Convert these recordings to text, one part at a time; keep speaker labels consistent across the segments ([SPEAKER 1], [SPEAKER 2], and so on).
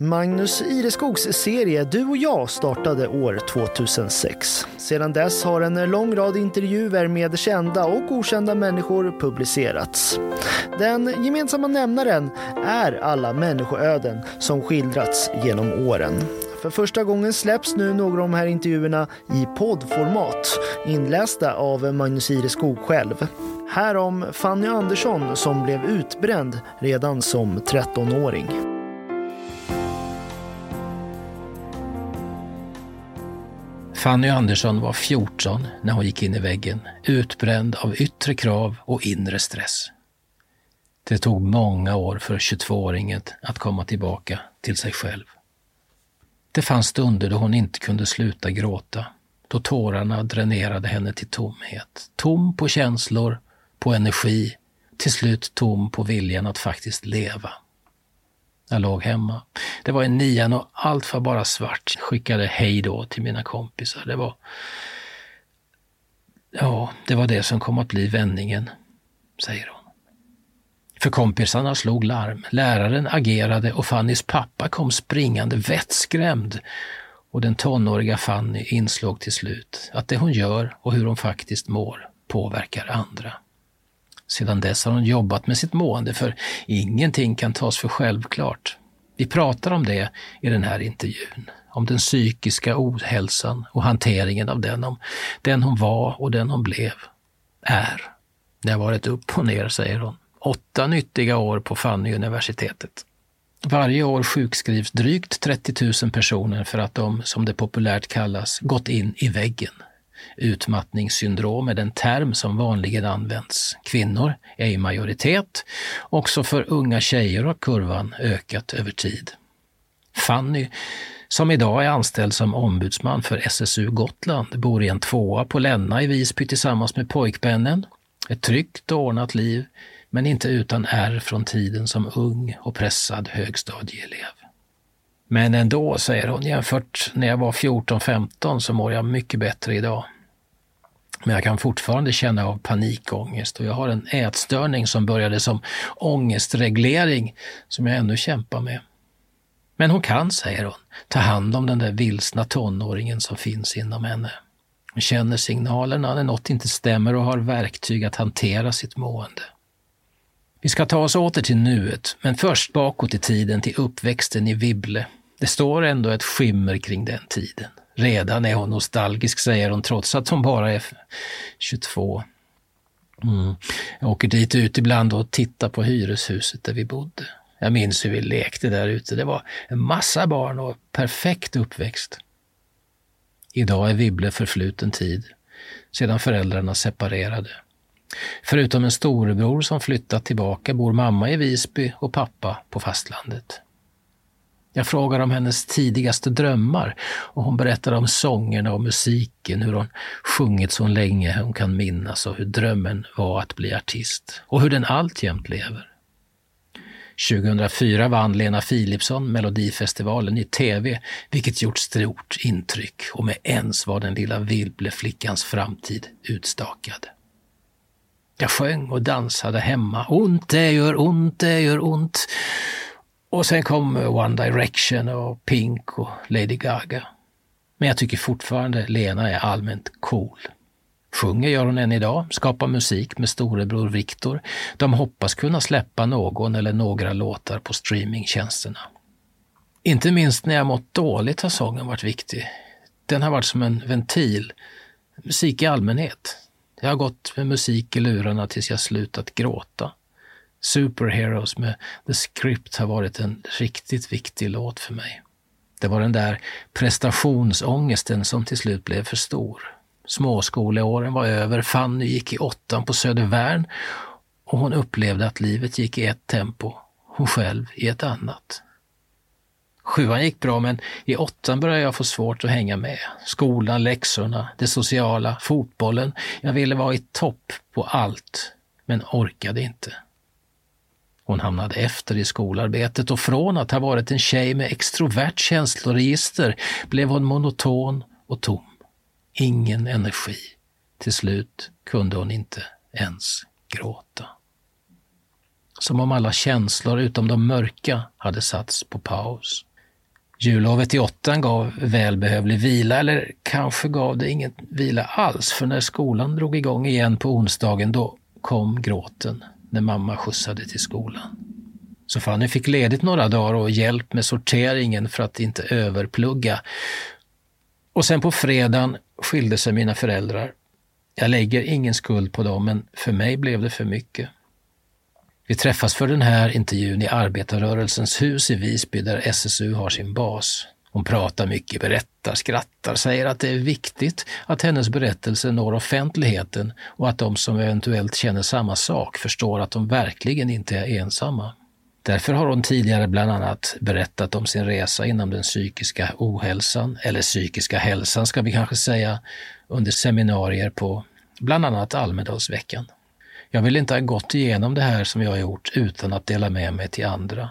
[SPEAKER 1] Magnus Ireskogs serie Du och jag startade år 2006. Sedan dess har en lång rad intervjuer med kända och okända människor publicerats. Den gemensamma nämnaren är alla människoöden som skildrats genom åren. För första gången släpps nu några av de här intervjuerna i poddformat, inlästa av Magnus Ireskog själv. Här om Fanny Andersson som blev utbränd redan som 13-åring.
[SPEAKER 2] Fanny Andersson var 14 när hon gick in i väggen, utbränd av yttre krav och inre stress. Det tog många år för 22-åringen att komma tillbaka till sig själv. Det fanns stunder då hon inte kunde sluta gråta, då tårarna dränerade henne till tomhet. Tom på känslor, på energi, till slut tom på viljan att faktiskt leva. Jag låg hemma. Det var i nian och allt var bara svart. Jag skickade hej då till mina kompisar. Det var... Ja, det var det som kom att bli vändningen, säger hon. För kompisarna slog larm. Läraren agerade och Fannys pappa kom springande vettskrämd. Och den tonåriga Fanny inslog till slut att det hon gör och hur hon faktiskt mår påverkar andra. Sedan dess har hon jobbat med sitt mående, för ingenting kan tas för självklart. Vi pratar om det i den här intervjun, om den psykiska ohälsan och hanteringen av den, om den hon var och den hon blev, är. Det har varit upp och ner, säger hon. Åtta nyttiga år på Fanny-universitetet. Varje år sjukskrivs drygt 30 000 personer för att de, som det populärt kallas, gått in i väggen. Utmattningssyndrom är den term som vanligen används. Kvinnor är i majoritet. Också för unga tjejer har kurvan ökat över tid. Fanny, som idag är anställd som ombudsman för SSU Gotland, bor i en tvåa på Länna i Visby tillsammans med pojkvännen. Ett tryggt och ordnat liv, men inte utan ärr från tiden som ung och pressad högstadieelev. Men ändå, säger hon, jämfört när jag var 14-15 så mår jag mycket bättre idag. Men jag kan fortfarande känna av panikångest och jag har en ätstörning som började som ångestreglering som jag ännu kämpar med. Men hon kan, säger hon, ta hand om den där vilsna tonåringen som finns inom henne. Hon känner signalerna när något inte stämmer och har verktyg att hantera sitt mående. Vi ska ta oss åter till nuet, men först bakåt i tiden till uppväxten i Vibble. Det står ändå ett skimmer kring den tiden. Redan är hon nostalgisk, säger hon, trots att hon bara är 22. Mm. Jag åker dit ut ibland och tittar på hyreshuset där vi bodde. Jag minns hur vi lekte där ute. Det var en massa barn och perfekt uppväxt. Idag är Vibble förfluten tid, sedan föräldrarna separerade. Förutom en storebror som flyttat tillbaka bor mamma i Visby och pappa på fastlandet. Jag frågar om hennes tidigaste drömmar och hon berättar om sångerna och musiken, hur hon sjungit så länge hon kan minnas och hur drömmen var att bli artist och hur den alltjämt lever. 2004 vann Lena Philipsson Melodifestivalen i TV, vilket gjort stort intryck och med ens var den lilla Vilbleflickans framtid utstakad. Jag sjöng och dansade hemma. Ont det gör ont, det gör ont. Och sen kom eh, One Direction och Pink och Lady Gaga. Men jag tycker fortfarande Lena är allmänt cool. Sjunger gör hon än idag, skapar musik med storebror Viktor. De hoppas kunna släppa någon eller några låtar på streamingtjänsterna. Inte minst när jag mått dåligt har sången varit viktig. Den har varit som en ventil. Musik i allmänhet. Jag har gått med musik i lurarna tills jag slutat gråta. Superheroes med The Script har varit en riktigt viktig låt för mig. Det var den där prestationsångesten som till slut blev för stor. Småskoleåren var över, Fanny gick i åttan på Södervärn och hon upplevde att livet gick i ett tempo, hon själv i ett annat. Sjuan gick bra, men i åttan började jag få svårt att hänga med. Skolan, läxorna, det sociala, fotbollen. Jag ville vara i topp på allt, men orkade inte. Hon hamnade efter i skolarbetet och från att ha varit en tjej med extrovert känsloregister blev hon monoton och tom. Ingen energi. Till slut kunde hon inte ens gråta. Som om alla känslor utom de mörka hade satts på paus. Jullovet i åttan gav välbehövlig vila, eller kanske gav det ingen vila alls, för när skolan drog igång igen på onsdagen då kom gråten när mamma skjutsade till skolan. Så Fanny fick ledigt några dagar och hjälp med sorteringen för att inte överplugga. Och sen på fredagen skilde sig mina föräldrar. Jag lägger ingen skuld på dem, men för mig blev det för mycket. Vi träffas för den här intervjun i Arbetarrörelsens hus i Visby där SSU har sin bas. Hon pratar mycket, berättar, skrattar, säger att det är viktigt att hennes berättelse når offentligheten och att de som eventuellt känner samma sak förstår att de verkligen inte är ensamma. Därför har hon tidigare bland annat berättat om sin resa inom den psykiska ohälsan, eller psykiska hälsan ska vi kanske säga, under seminarier på bland annat Almedalsveckan. Jag vill inte ha gått igenom det här som jag har gjort utan att dela med mig till andra.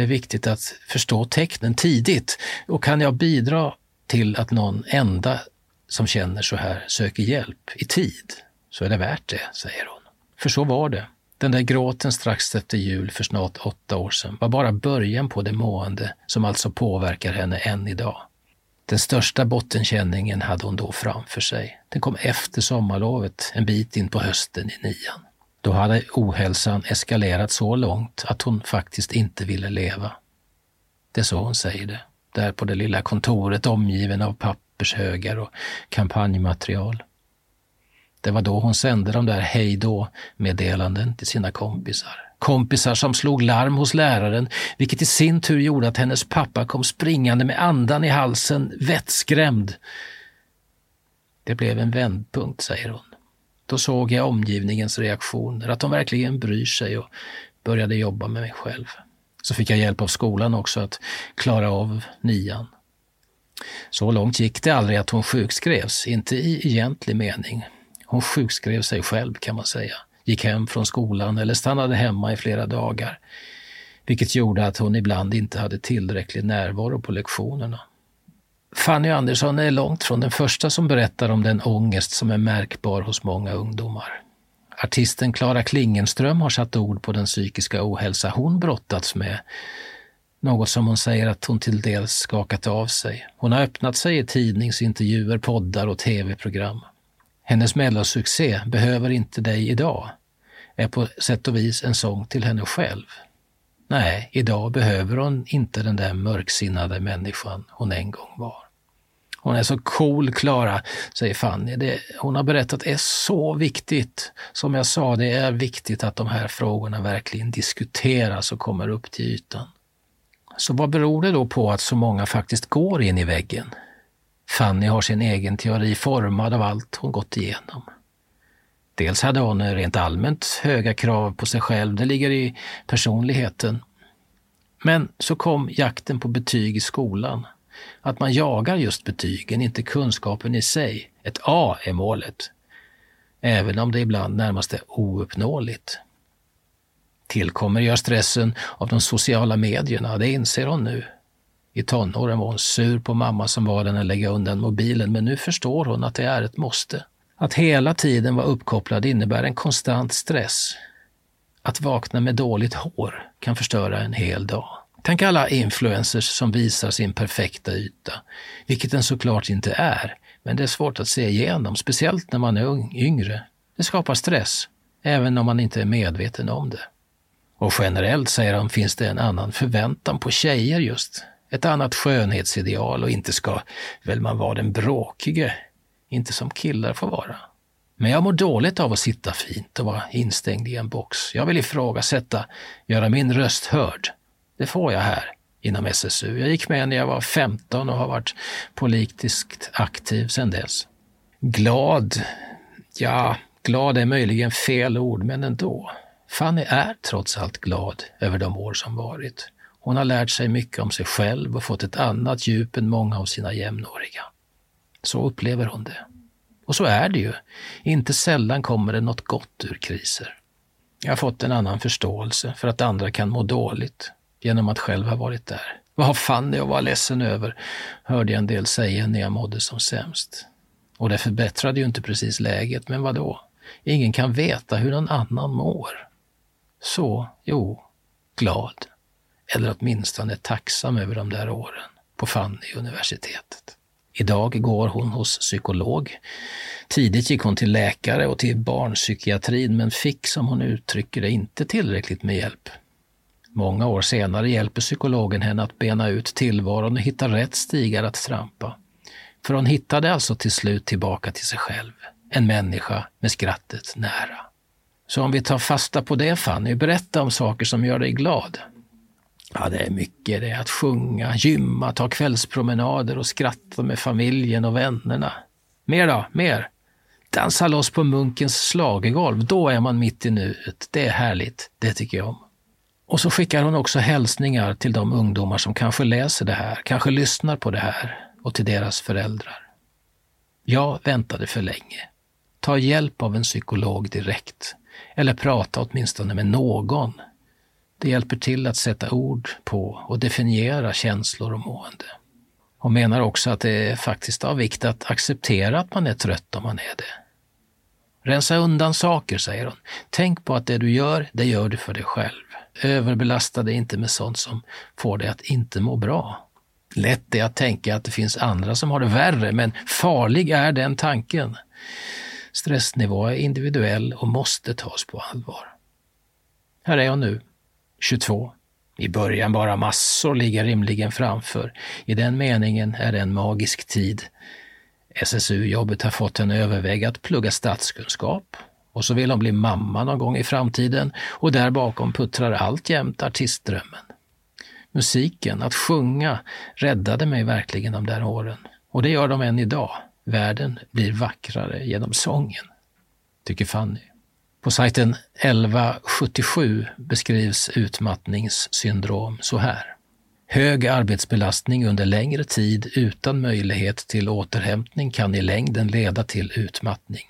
[SPEAKER 2] Det är viktigt att förstå tecknen tidigt och kan jag bidra till att någon enda som känner så här söker hjälp i tid så är det värt det, säger hon. För så var det. Den där gråten strax efter jul för snart åtta år sedan var bara början på det mående som alltså påverkar henne än idag. Den största bottenkänningen hade hon då framför sig. Den kom efter sommarlovet, en bit in på hösten i nian. Då hade ohälsan eskalerat så långt att hon faktiskt inte ville leva. Det är så hon säger det, där på det lilla kontoret omgiven av pappershögar och kampanjmaterial. Det var då hon sände de där hej då-meddelanden till sina kompisar. Kompisar som slog larm hos läraren, vilket i sin tur gjorde att hennes pappa kom springande med andan i halsen, vettskrämd. Det blev en vändpunkt, säger hon. Då såg jag omgivningens reaktioner, att de verkligen bryr sig och började jobba med mig själv. Så fick jag hjälp av skolan också att klara av nian. Så långt gick det aldrig att hon sjukskrevs, inte i egentlig mening. Hon sjukskrev sig själv kan man säga, gick hem från skolan eller stannade hemma i flera dagar, vilket gjorde att hon ibland inte hade tillräcklig närvaro på lektionerna. Fanny Andersson är långt från den första som berättar om den ångest som är märkbar hos många ungdomar. Artisten Klara Klingenström har satt ord på den psykiska ohälsa hon brottats med. Något som hon säger att hon till dels skakat av sig. Hon har öppnat sig i tidningsintervjuer, poddar och tv-program. Hennes mellosuccé Behöver inte dig idag är på sätt och vis en sång till henne själv. Nej, idag behöver hon inte den där mörksinnade människan hon en gång var. Hon är så cool, Klara, säger Fanny. Det hon har berättat är så viktigt. Som jag sa, det är viktigt att de här frågorna verkligen diskuteras och kommer upp till ytan. Så vad beror det då på att så många faktiskt går in i väggen? Fanny har sin egen teori formad av allt hon gått igenom. Dels hade hon rent allmänt höga krav på sig själv, det ligger i personligheten. Men så kom jakten på betyg i skolan. Att man jagar just betygen, inte kunskapen i sig. Ett A är målet. Även om det ibland närmast är ouppnåeligt. Tillkommer gör stressen av de sociala medierna, det inser hon nu. I tonåren var hon sur på mamma som bad henne lägga undan mobilen, men nu förstår hon att det är ett måste. Att hela tiden vara uppkopplad innebär en konstant stress. Att vakna med dåligt hår kan förstöra en hel dag. Tänk alla influencers som visar sin perfekta yta, vilket den såklart inte är, men det är svårt att se igenom, speciellt när man är yngre. Det skapar stress, även om man inte är medveten om det. Och generellt, säger han, finns det en annan förväntan på tjejer just. Ett annat skönhetsideal och inte ska väl man vara den bråkige inte som killar får vara. Men jag mår dåligt av att sitta fint och vara instängd i en box. Jag vill ifrågasätta, göra min röst hörd. Det får jag här inom SSU. Jag gick med när jag var 15 och har varit politiskt aktiv sedan dess. Glad? Ja, glad är möjligen fel ord, men ändå. Fanny är trots allt glad över de år som varit. Hon har lärt sig mycket om sig själv och fått ett annat djup än många av sina jämnåriga. Så upplever hon det. Och så är det ju. Inte sällan kommer det något gott ur kriser. Jag har fått en annan förståelse för att andra kan må dåligt genom att själv ha varit där. Vad har Fanny att vara ledsen över, hörde jag en del säga när jag mådde som sämst. Och det förbättrade ju inte precis läget, men vad då? Ingen kan veta hur någon annan mår. Så, jo, glad. eller åtminstone tacksam över de där åren på Fanny-universitetet. Idag går hon hos psykolog. Tidigt gick hon till läkare och till barnpsykiatrin men fick, som hon uttrycker det, inte tillräckligt med hjälp. Många år senare hjälper psykologen henne att bena ut tillvaron och hitta rätt stigar att trampa. För hon hittade alltså till slut tillbaka till sig själv, en människa med skrattet nära. Så om vi tar fasta på det Fanny, berätta om saker som gör dig glad. Ja, det är mycket det. Att sjunga, gymma, ta kvällspromenader och skratta med familjen och vännerna. Mer då? Mer? Dansa loss på munkens slagergolv. Då är man mitt i nuet. Det är härligt. Det tycker jag om. Och så skickar hon också hälsningar till de ungdomar som kanske läser det här, kanske lyssnar på det här och till deras föräldrar. Jag väntade för länge. Ta hjälp av en psykolog direkt. Eller prata åtminstone med någon det hjälper till att sätta ord på och definiera känslor och mående. Hon menar också att det är faktiskt av vikt att acceptera att man är trött om man är det. Rensa undan saker, säger hon. Tänk på att det du gör, det gör du för dig själv. Överbelasta dig inte med sånt som får dig att inte må bra. Lätt är att tänka att det finns andra som har det värre, men farlig är den tanken. Stressnivå är individuell och måste tas på allvar. Här är hon nu, 22. I början bara massor ligger rimligen framför. I den meningen är det en magisk tid. SSU-jobbet har fått henne överväga att plugga statskunskap och så vill hon bli mamma någon gång i framtiden och där bakom puttrar alltjämt artistdrömmen. Musiken, att sjunga, räddade mig verkligen de där åren. Och det gör de än idag. Världen blir vackrare genom sången, tycker Fanny. På sajten 1177 beskrivs utmattningssyndrom så här. Hög arbetsbelastning under längre tid utan möjlighet till återhämtning kan i längden leda till utmattning.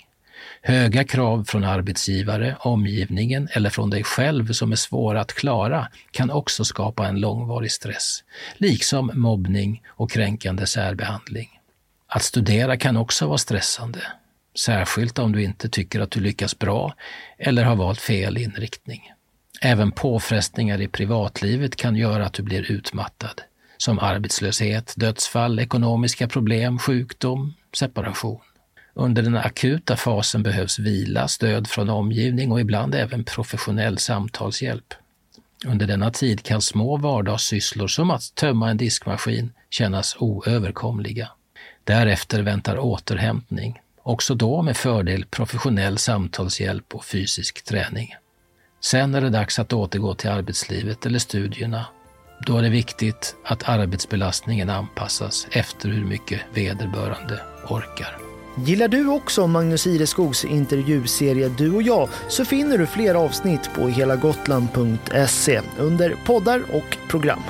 [SPEAKER 2] Höga krav från arbetsgivare, omgivningen eller från dig själv som är svåra att klara kan också skapa en långvarig stress, liksom mobbning och kränkande särbehandling. Att studera kan också vara stressande. Särskilt om du inte tycker att du lyckas bra eller har valt fel inriktning. Även påfrestningar i privatlivet kan göra att du blir utmattad, som arbetslöshet, dödsfall, ekonomiska problem, sjukdom, separation. Under den akuta fasen behövs vila, stöd från omgivning och ibland även professionell samtalshjälp. Under denna tid kan små vardagssysslor som att tömma en diskmaskin kännas oöverkomliga. Därefter väntar återhämtning, också då med fördel professionell samtalshjälp och fysisk träning. Sen är det dags att återgå till arbetslivet eller studierna. Då är det viktigt att arbetsbelastningen anpassas efter hur mycket vederbörande orkar.
[SPEAKER 1] Gillar du också Magnus Ireskogs intervjuserie Du och jag så finner du fler avsnitt på helagotland.se under poddar och program.